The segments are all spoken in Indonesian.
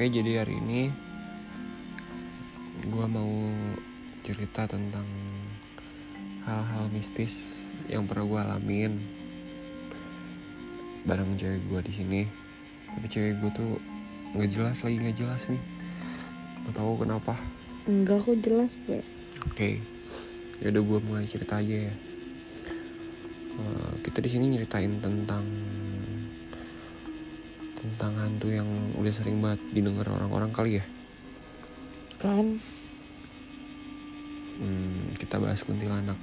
Oke, jadi hari ini gua mau cerita tentang hal-hal mistis yang pernah gua alamin bareng cewek gua di sini. Tapi cewek gua tuh nggak jelas lagi nggak jelas nih. Nggak tahu kenapa. Enggak kok jelas gue. Oke, ya udah gue mulai cerita aja ya. Eh, kita di sini nyeritain tentang tentang hantu yang udah sering banget didengar orang-orang kali ya. Kan Hmm, kita bahas kuntilanak.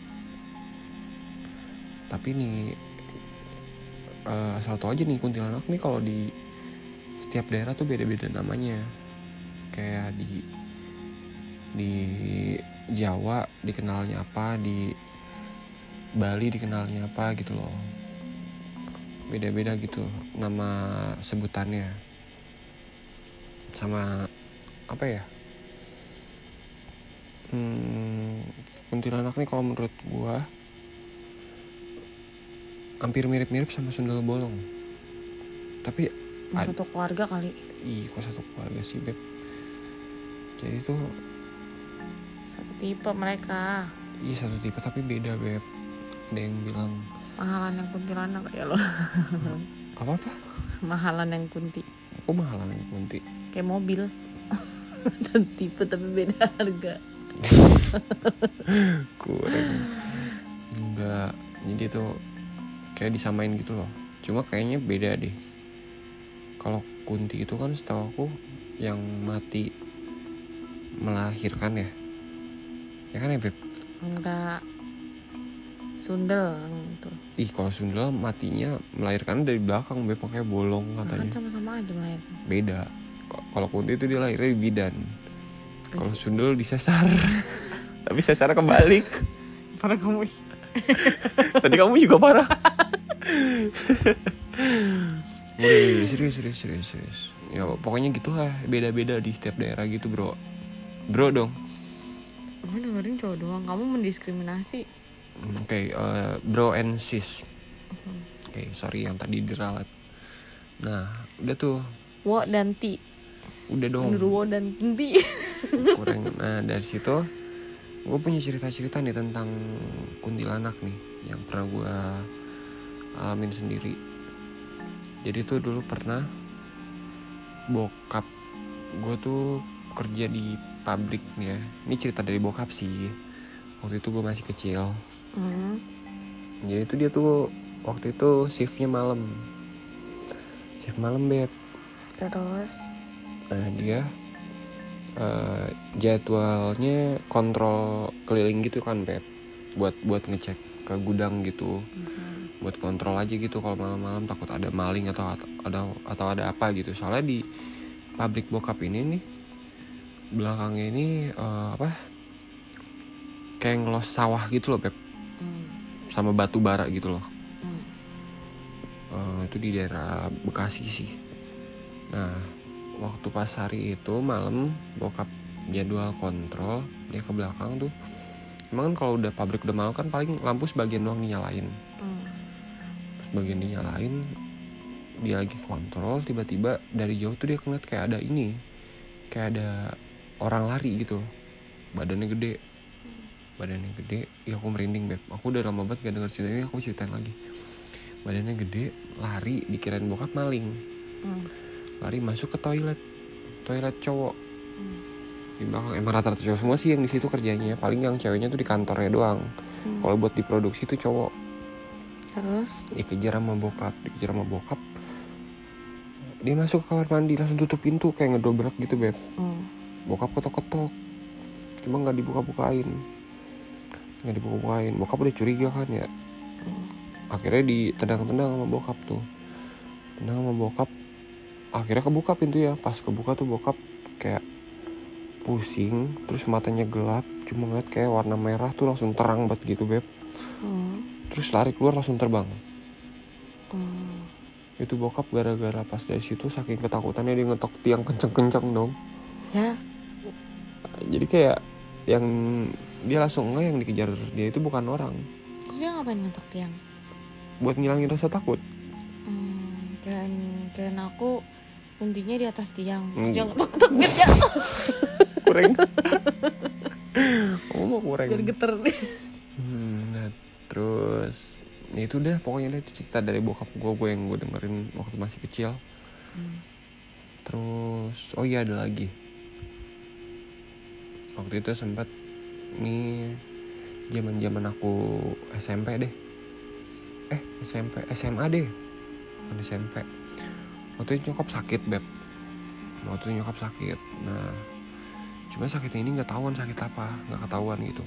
Tapi nih eh, asal tau aja nih kuntilanak nih kalau di setiap daerah tuh beda-beda namanya. Kayak di di Jawa dikenalnya apa, di Bali dikenalnya apa gitu loh. Beda-beda gitu nama sebutannya. Sama apa ya? Hmm, kuntilanak nih kalau menurut gua hampir mirip-mirip sama sundel bolong. Tapi satu keluarga kali. ih kok satu keluarga sih beb. Jadi tuh Satu tipe mereka. iya satu tipe tapi beda beb. Ada yang bilang Mahalan yang kuntilanak ya lo. apa apa? Mahalan yang kunti. Aku mahalan yang kunti. Kayak mobil. Satu tipe tapi beda harga. Kurang. Enggak. Jadi tuh kayak disamain gitu loh. Cuma kayaknya beda deh. Kalau kunti itu kan setahu aku yang mati melahirkan ya. Ya kan ya beb? Enggak. Sundel gitu. Ih kalau sundel matinya melahirkan dari belakang beb makanya bolong Nah, kan katanya. sama-sama aja melahirkan. Beda. Kalau kunti itu dia lahirnya di bidan. Kalau sundel disesar. Tapi sesarnya kebalik. Para kamu Tadi kamu juga parah. Udah, serius, serius, serius, serius. Ya pokoknya gitulah, beda-beda di setiap daerah gitu bro. Bro dong. Gue dengerin cowok doang. Kamu mendiskriminasi. Oke, eh, bro and sis. Oke, sorry yang tadi diralat. Nah, udah tuh, Wo dan Ti. udah dong. Wo dan Ti. Kurang. Nah dari situ, gue punya cerita-cerita nih tentang kuntilanak nih, yang pernah gue alamin sendiri. Jadi tuh dulu pernah bokap gue tuh kerja di pabrik nih ya. Ini cerita dari bokap sih. Waktu itu gue masih kecil. Hmm. Jadi itu dia tuh waktu itu shiftnya malam. Shift malam beb. Terus Nah dia eh, jadwalnya kontrol keliling gitu kan beb. Buat buat ngecek ke gudang gitu. Mhm. Buat kontrol aja gitu kalau malam-malam takut ada maling atau ada atau ada apa gitu. Soalnya di pabrik bokap ini nih belakangnya ini eh, apa? Kayak ngelos sawah gitu loh beb. Sama batu bara gitu loh. Hmm. Eh, itu di daerah Bekasi sih. Nah, waktu pas hari itu malam bokap jadwal kontrol dia ke belakang tuh. Emang kan kalau udah pabrik udah malam kan paling lampu sebagian doang dinyalain. Hmm. Sebagian dinyalain dia lagi kontrol tiba-tiba dari jauh tuh dia ngeliat kayak ada ini kayak ada orang lari gitu badannya gede badannya gede. Ya aku merinding beb. Aku udah lama banget gak denger cerita ini aku ceritain lagi. Badannya gede lari dikirain bokap maling. Hmm. lari masuk ke toilet. Toilet cowok. Hmm. di belakang emang rata-rata cowok semua sih yang di situ kerjanya. Paling yang ceweknya tuh di kantornya doang. Hmm. kalau buat diproduksi tuh cowok. Terus? Dikejar sama bokap dikejar sama bokap. Dia masuk ke kamar mandi langsung tutup pintu kayak ngedobrak gitu beb. Hmm. bokap ketok-ketok. Cuma nggak dibuka-bukain nggak dibuka-bukain bokap udah curiga kan ya? Akhirnya ditendang-tendang sama bokap tuh. Tendang sama bokap. Akhirnya kebuka pintu ya. Pas kebuka tuh bokap kayak pusing terus matanya gelap. Cuma ngeliat kayak warna merah tuh langsung terang banget gitu beb. Hmm. terus lari keluar langsung terbang. Hmm. itu bokap gara-gara pas dari situ saking ketakutannya dia ngetok tiang kenceng-kenceng dong. Ya. Jadi kayak yang dia langsung enggak yang dikejar dia itu bukan orang. Terus dia ngapain ngetok tiang? buat ngilangin rasa takut. Hmm, kirain, kirain aku kuntinya di atas tiang. Terus Hmm. dia ngetok-ngetok biar dia kurang. Kamu mau kurang. Biar geter nih. Hmm, nah, terus ya itu udah pokoknya deh itu cerita dari bokap gue gue yang gue dengerin waktu masih kecil. Hmm. terus oh iya ada lagi. Waktu itu sempat nih zaman zaman aku SMP deh. Eh SMP SMA deh. Bukan SMP waktu itu nyokap sakit beb. Waktu itu nyokap sakit. Nah cuma sakitnya ini nggak tahuan sakit apa nggak ketahuan gitu.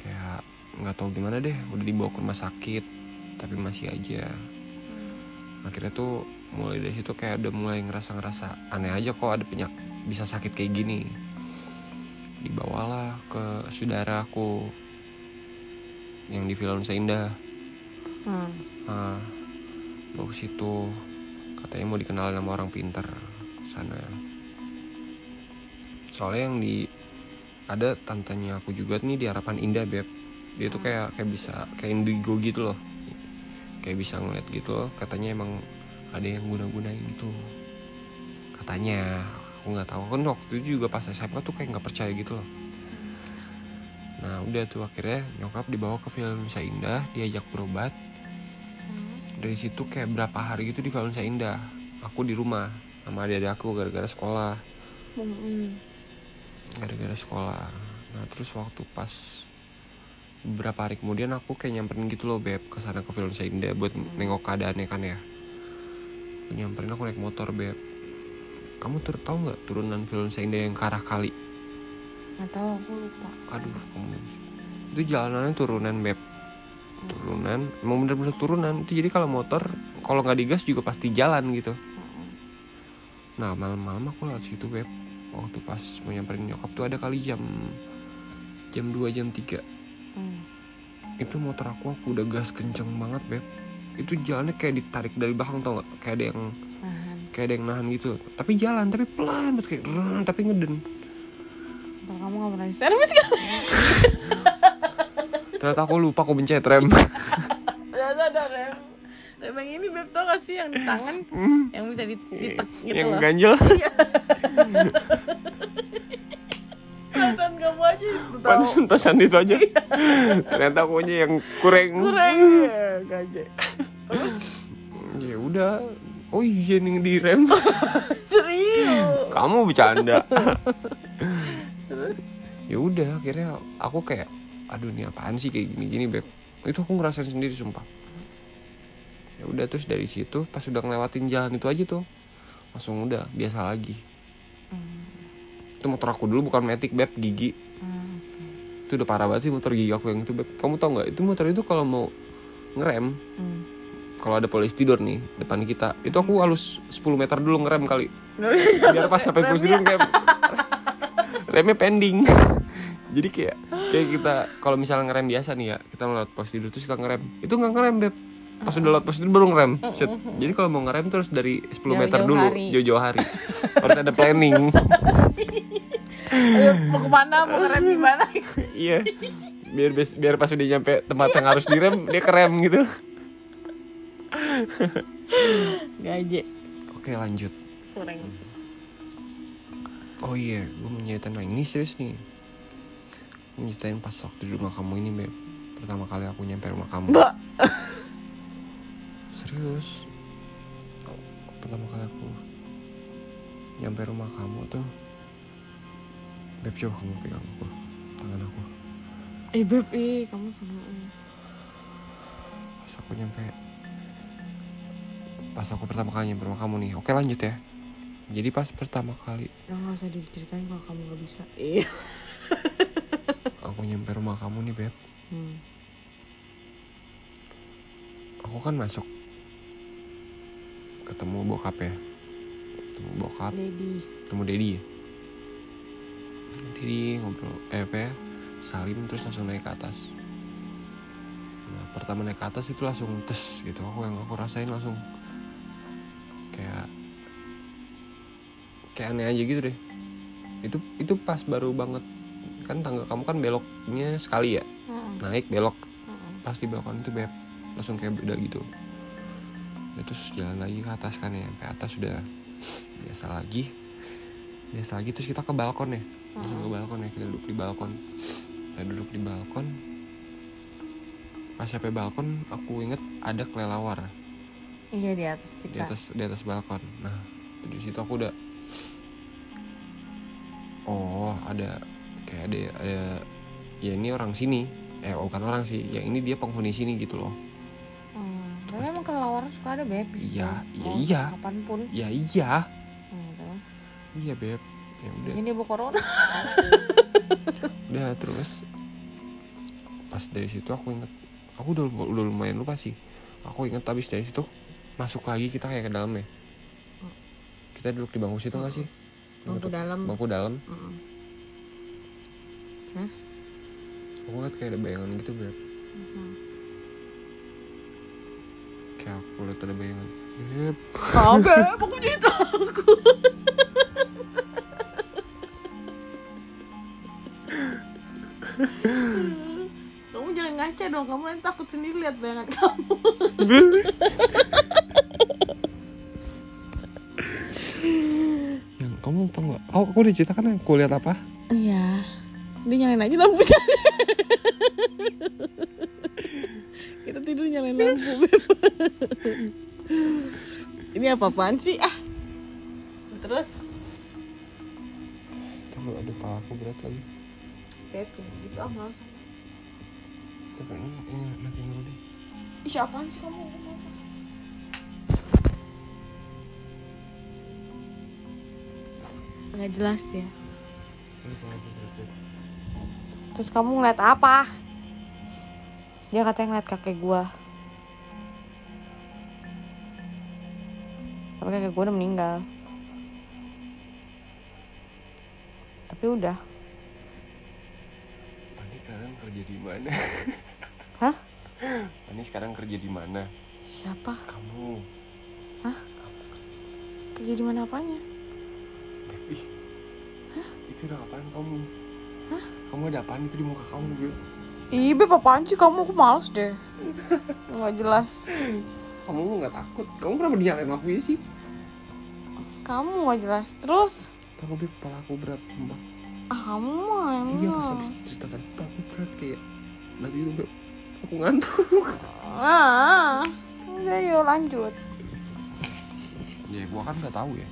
Kayak nggak tahu gimana deh udah dibawa ke rumah sakit tapi masih aja. Akhirnya tuh mulai dari situ kayak udah mulai ngerasa ngerasa aneh aja kok ada penyak bisa sakit kayak gini dibawalah ke saudara aku yang di film Seindah Hmm. nah, bawa ke situ. Katanya mau dikenal sama orang pinter sana. Soalnya yang di ada tantenya aku juga nih di harapan indah beb. Dia tuh kayak kayak bisa kayak indigo gitu loh. Kayak bisa ngeliat gitu loh. Katanya emang ada yang guna-gunain gitu. Katanya aku nggak tahu. Kan waktu itu juga pas SMA tuh kayak nggak percaya gitu loh. Nah udah tuh akhirnya nyokap dibawa ke film Nusa Indah diajak berobat. Dari situ kayak berapa hari gitu di film Nusa Indah. Aku di rumah sama adik-adik aku gara-gara sekolah. Hmm. gara-gara sekolah. Nah terus waktu pas beberapa hari kemudian aku kayak nyamperin gitu loh beb ke sana ke film Nusa Indah buat nengok keadaannya kan ya. Nyamperin aku naik motor beb kamu tur tahu nggak turunan film Nusa Indah yang ke arah kali? Nggak tahu aku lupa. Aduh kamu itu jalanannya turunan beb. Turunan emang bener-bener turunan. Itu jadi kalau motor kalau nggak digas juga pasti jalan gitu. Hmm. nah malam-malam aku lewat situ beb. Waktu pas mau nyamperin nyokap tuh ada kali jam jam 2 jam 3 Hmm. itu motor aku aku udah gas kenceng banget beb. Itu jalannya kayak ditarik dari belakang tau gak kayak ada yang Nahan. Kayak ada yang nahan gitu. Tapi jalan tapi pelan banget kayak "Rrrr," tapi ngeden. Ntar kamu gak pernah di servis kan? ternyata aku lupa aku mencet rem. Ternyata ada rem. Rem yang ini Beb tau gak sih? Yang di tangan Yang bisa di- ditek gitu yang loh. ganjel. Perasaan kamu aja itu tau. Pantesan itu aja. Ternyata aku aja yang kurang. Kurang ya gajah Terus? Ya udah oh iya nih di rem serius? Kamu bercanda. Terus? Ya udah akhirnya aku kayak aduh ini apaan sih kayak gini gini beb? Itu aku ngerasain sendiri sumpah. Ya udah terus dari situ pas udah ngelewatin jalan itu aja tuh langsung udah biasa lagi. Itu motor aku dulu bukan matic beb gigi. Hmm, itu udah parah banget sih motor gigi aku yang itu beb. Kamu tau nggak? Itu motor itu kalau mau ngerem hmm. Kalau ada polisi tidur nih depan kita itu aku halus 10 meter dulu ngerem kali. Biar pas sampai polisi tidur kayak remnya pending. Jadi kayak kayak kita kalau misalnya ngerem biasa nih ya kita melewat pos tidur terus kita ngerem. Itu nggak ngerem beb. Pas udah lewat pos tidur baru ngerem. Set. jadi kalau mau ngerem terus dari 10 meter dulu jauh-jauh hari. Harus ada planning. Ayo mau ke mana? Mau ngerem di mana? Iya. Biar biar pas udah nyampe tempat yang harus direm dia kerem gitu Gaje oke lanjut. Kurang. Oh iya gue mau nyeritain lagi ini serius nih. Nyeritain pas waktu di rumah kamu ini beb. Pertama kali aku nyampe rumah kamu. Mbak. Serius? Oh, pertama kali aku nyampe rumah kamu tuh beb coba kamu pegang aku tangan aku. Eh Beb ih kamu sama pas aku nyampe pas aku pertama kali nyampe rumah kamu nih. Oke lanjut ya. Jadi pas pertama kali. Lo gak usah diceritain kalau kamu gak bisa. Iya. Aku nyampe rumah kamu nih beb. Hmm. aku kan masuk. Ketemu bokap ya. Ketemu bokap. Dedi. Ketemu Dedi ya? Dedi ngobrol eh apa ya? Salim terus langsung naik ke atas. Nah pertama naik ke atas itu langsung tes gitu. Aku yang aku rasain langsung kayak aneh aja gitu deh. Itu itu pas baru banget. Kan tangga kamu kan beloknya sekali ya? Heeh, naik belok. Heeh. pas di belokan itu beb langsung kayak beda gitu. Terus jalan lagi ke atas kan ya sampai atas udah biasa lagi. Biasa lagi terus kita ke balkon ya. Langsung ke balkon ya kita duduk di balkon. Kita duduk di balkon. Pas sampai balkon aku inget ada kelelawar. Iya di atas di kita atas di atas balkon. Nah di situ aku udah oh ada kayak ada ada ya ini orang sini. Eh bukan orang sih. Ya ini dia penghuni sini gitu loh. Hmm. tapi emang kelelawar suka ada beb di situ. Iya, iya, Mau iya. kapan pun. Ya iya. Hmm, terus. iya beb. Ya udah. Ini bu corona. Udah terus pas dari situ aku inget aku udah udah lumayan lupa sih. Aku inget habis dari situ masuk lagi kita kayak ke dalam ya kita duduk di bangku situ nggak sih bangku dalam bangku dalam Mm-mm. terus aku ngeliat kayak ada bayangan gitu beb Mhm. kayak aku lihat ada bayangan beb Oh, beb, aku jadi takut. kamu jangan ngaca dong, kamu nanti takut sendiri lihat bayangan kamu. kamu tau nggak oh aku udah ceritakan yang aku lihat apa Iya. Dia nyalain aja lampunya. Kita tidur nyalain lampu, Beb. Ini apa-apaan sih? Ah. Terus? Tahu ada kepala aku berat lagi Beb, jangan gitu ah, males. tapi ini nanti dulu deh Ih, apaan sih kamu? Nggak jelas ya. Terus kamu ngeliat apa? Dia katanya ngeliat kakek gua. Tapi kakek gua udah meninggal. Tapi udah. Pani sekarang kerja di mana Hah? Pani sekarang kerja di mana Siapa? kamu Kerja di mana apanya? Ih itu udah apaan kamu kamu ada apaan itu di muka kamu Beb? Ih, Beb, apaan sih kamu? Aku males deh. Nggak jelas. kamu nggak takut kamu kenapa dinyalain lampunya sih Kamu nggak jelas. Terus? tahu Beb kepala aku berat sumpah Ah, kamu mah yang iya pas habis cerita tadi kepala aku berat kayak nanti itu Beb aku ngantuk Ah, udah yuk lanjut. ya gua kan nggak tahu ya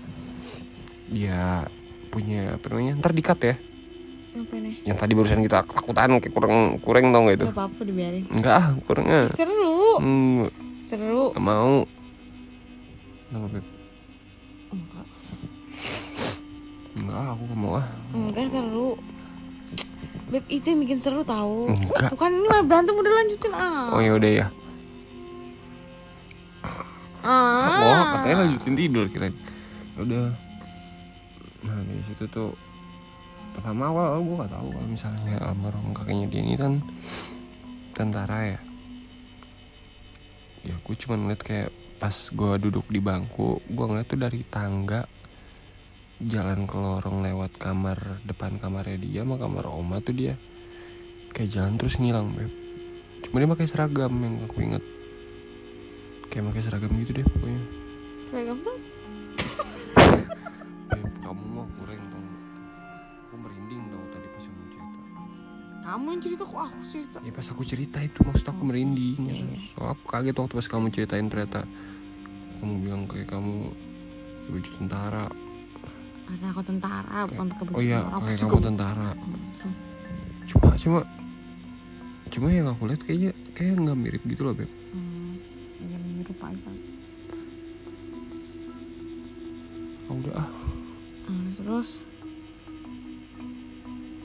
dia punya apa namanya ntar dikat ya Apa nih? yang tadi barusan kita ketakutan kayak kurang kurang tau gak itu Gak apa-apa dibiarin. enggak ah kurang ah Seru. enggak Seru. Nggak mau Kenapa Beb? Enggak. Enggak aku gak mau ah Enggak seru. Beb itu yang bikin seru tahu. Enggak Tuh kan ini malah berantem udah lanjutin ah. Oh ya udah ya Ah. Oh katanya lanjutin tidur kira udah Nah dari situ tuh Pertama awal, gue gak tahu kalau misalnya almarhum kakeknya dia ini kan Tentara ya. Ya gue cuma ngeliat kayak pas gue duduk di bangku Gue ngeliat tuh dari tangga Jalan ke lorong lewat kamar Depan kamarnya dia sama kamar oma tuh dia Kayak jalan terus ngilang beb. Cuma dia pakai seragam yang aku inget Kayak pakai seragam gitu deh pokoknya. Kamu tuh. Kamu yang cerita kok aku cerita. Ya pas aku cerita itu maksud aku merinding Soalnya aku kaget waktu pas kamu ceritain ternyata Kamu bilang kayak kamu baju tentara. Karena aku tentara, bukan pakai baju Oh iya kayak kamu tentara. Cuma cuma Cuma yang aku lihat kayaknya kayak nggak mirip gitu loh Beb. Hmm, biar mirip aja. Oh, udah ah. Hmm, terus?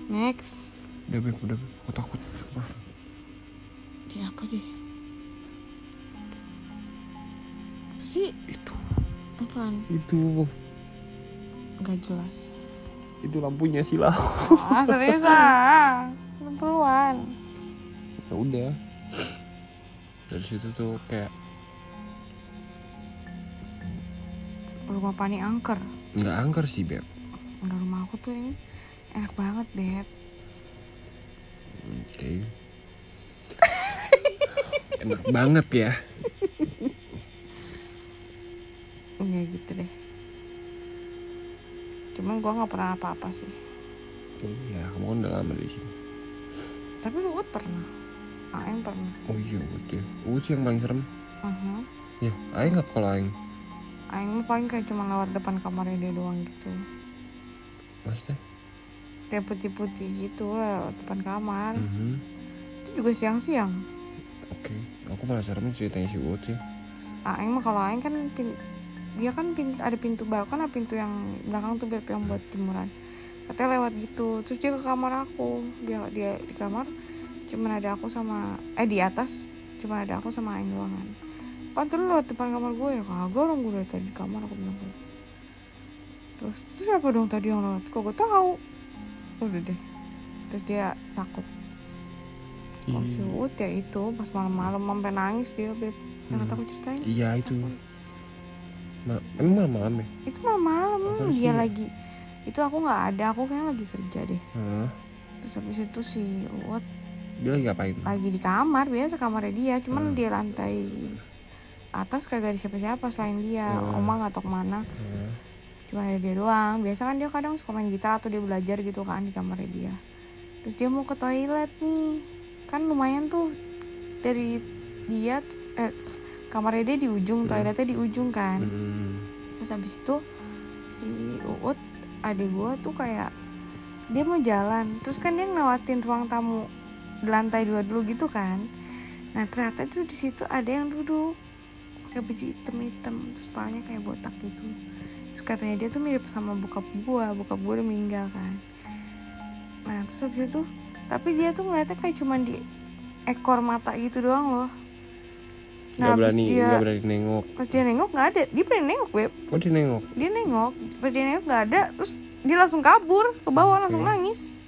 Next Udah Beb udah Beb. Aku takut sumpah kayak apa deh apa sih? Itu. Apaan? Itu. Nggak jelas. Itu lampunya silau ah serius ah perempuan ya udah. Dari situ tuh kayak rumah pani angker. Nggak angker sih beb. Enggak rumah aku tuh ini enak banget beb oke. Enak banget ya. Iya gitu deh. Cuman gua nggak pernah apa-apa sih. Iya kamu kan udah lama di sini. Tapi lu pernah. Aing pernah. Oh iya Uut ya. Uut sih yang paling serem. Mhm. ya Aing nggak kalau Aing Aing paling kayak cuma lewat depan kamarnya dia doang gitu. Maksudnya kayak putih-putih gitu lewat depan kamar. Mhm. itu juga siang-siang. Oke aku malah serem ceritanya si Uut sih. Aing mah kalau Aing kan pin, dia kan pintu, ada pintu balkon ada pintu yang belakang tuh beb yang buat jemuran. Katanya lewat gitu. Terus dia ke kamar aku. Dia dia di kamar. Cuman ada aku sama eh di atas. Cuman ada aku sama Aing doang kan. Pan terus lewat depan kamar gue ya. Kagak orang gue dari tadi di kamar aku bilang terus terus siapa dong tadi yang lewat? Kok gue tahu udah deh terus dia takut Ih, Uut ya itu pas malam-malam sampai nangis dia beb yang Hmm. aku ceritain iya itu Ma- emang malam-malam ya itu malam-malam dia ya? lagi itu aku nggak ada aku kayak lagi kerja deh Hah? terus habis itu si Uut dia lagi ngapain lagi di kamar biasa kamarnya dia cuman Hmm. dia lantai atas kagak ada siapa-siapa selain dia Hmm. oma nggak tahu ke mana Hah? Cuma ada dia doang. Biasa kan dia kadang suka main gitar atau dia belajar gitu kan di kamarnya dia. Terus dia mau ke toilet nih. Kan lumayan tuh dari dia eh kamarnya dia di ujung Hmm. toiletnya di ujung kan. Hmm. terus habis itu si Uut adik gue tuh kayak dia mau jalan. Terus kan dia ngelewatin ruang tamu di lantai dua dulu gitu kan. Nah ternyata itu di situ ada yang duduk. Pakai baju hitam hitam terus palanya kayak botak gitu terus katanya dia tuh mirip sama bokap gue bokap gue udah meninggal kan. Nah terus habis itu tapi dia tuh ngeliatnya kayak cuman di ekor mata gitu doang loh. Nggak habis berani dia nggak berani nengok. pas dia nengok nggak ada. Dia berani nengok web oh dia nengok? Dia nengok. Pas dia nengok nggak ada. Terus dia langsung kabur ke bawah langsung nangis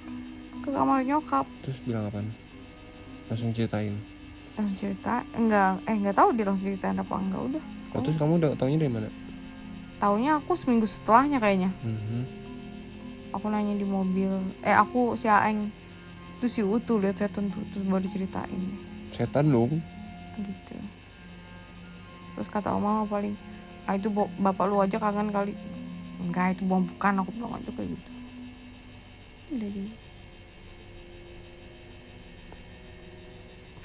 ke kamar nyokap. Terus bilang apaan? Langsung ceritain. Langsung cerita? Enggak eh enggak tahu dia langsung ceritain apa enggak udah. Oh, terus kamu udah taunya dari mana taunya aku seminggu setelahnya kayaknya. Mhm. aku nanya di mobil eh aku si Aeng terus si Utu lihat setan tuh terus baru diceritain. Setan dong. Gitu. Terus kata oma paling ah itu bapak lu aja kangen kali. Enggak itu bom bukan aku bilang aja kayak gitu. Udah di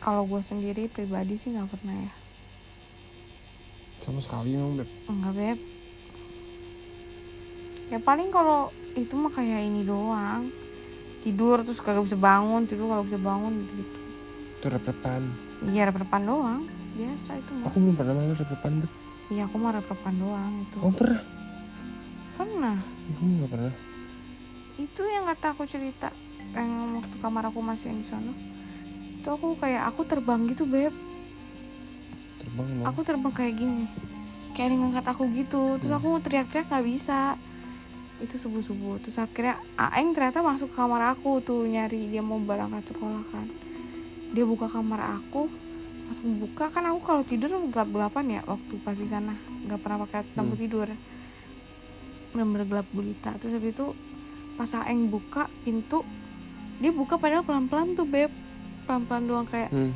kalau gue sendiri pribadi sih nggak pernah ya. Sama sekali emang beb. Enggak beb ya paling kalau itu mah kayak ini doang. Tidur terus kagak bisa bangun tidur kagak bisa bangun gitu. Gitu itu rep-repan. Iya repan doang. Biasa itu mah. Aku belum pernah malah rep-repan beb. Iya aku mah repan doang itu. Kamu pernah? Pernah. Kamu nggak pernah. Itu yang kata aku cerita yang waktu kamar aku masih yang di sana. Itu aku kayak aku terbang gitu beb. Terbang emang aku terbang kayak gini. Kayak ada ngangkat aku gitu. Terus Hmm. aku mau teriak-teriak nggak bisa itu subuh subuh terus akhirnya Aeng ternyata masuk ke kamar aku tuh nyari dia mau berangkat sekolah kan. Dia buka kamar aku pas buka. Kan aku kalau tidur gelap gelapan ya waktu pas di sana. Nggak pernah pakai lampu Hmm. tidur. Bener-bener gelap gulita. Terus habis itu pas Aeng buka pintu dia buka padahal pelan-pelan tuh beb. Pelan-pelan doang kayak hmm.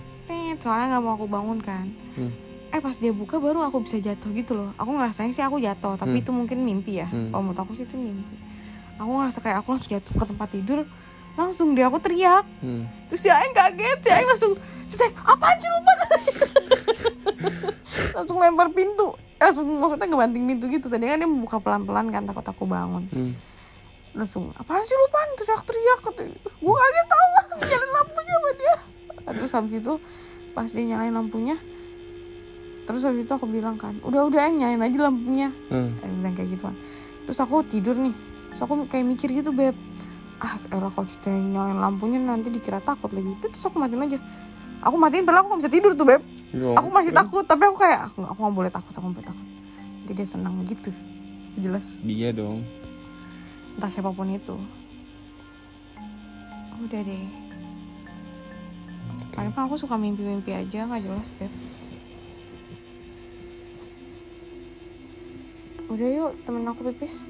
soalnya nggak mau aku bangun kan. Hmm. Eh pas dia buka baru aku bisa jatuh gitu loh. Aku ngerasain sih aku jatuh tapi Hmm. itu mungkin mimpi ya. Hmm. kalau menurut aku sih itu mimpi. Aku ngerasa kayak aku langsung jatuh ke tempat tidur langsung dia aku teriak. Hmm. terus si Aeng kaget si Aeng langsung cetek apaan sih lupa langsung lempar pintu. Langsung maksudnya ngebanting pintu gitu. Tadi kan dia membuka pelan-pelan kan takut aku bangun. Hmm. langsung apaan sih lupa teriak-teriak gue kaget tau langsung nyalain lampunya sama dia. Terus habis itu pas dia nyalain lampunya terus habis itu aku bilang kan udah udah Eng nyalain aja lampunya. Hmm. Bilang kayak gitu kan terus aku tidur nih. Terus aku kayak mikir gitu beb ah elah kalau kita nyalain lampunya nanti dikira takut lagi. Udah, terus aku matiin aja. Aku matiin padahal aku gak bisa tidur tuh beb. Ya, aku masih oke. takut tapi aku kayak aku, aku gak boleh takut aku gak boleh takut. Nanti dia senang gitu. Jelas. Dia dong. Entah siapa pun itu. Udah deh. Oke. Paling aku suka mimpi-mimpi aja nggak jelas beb udah yuk temen aku pipis.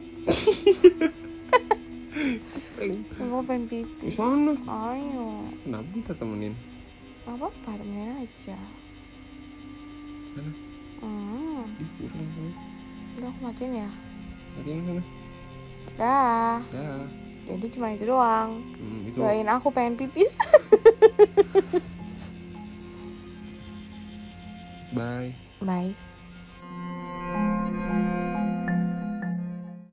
Aku pengen pipis? Sana. Ayo. Kenapa kita temenin? Apa apa temenin aja. Sana. Hmm. Udah aku matiin ya. Matiin sana. Dah. Dah. Jadi cuma itu doang. Hmm, itu. doain aku pengen pipis. Bye. Bye.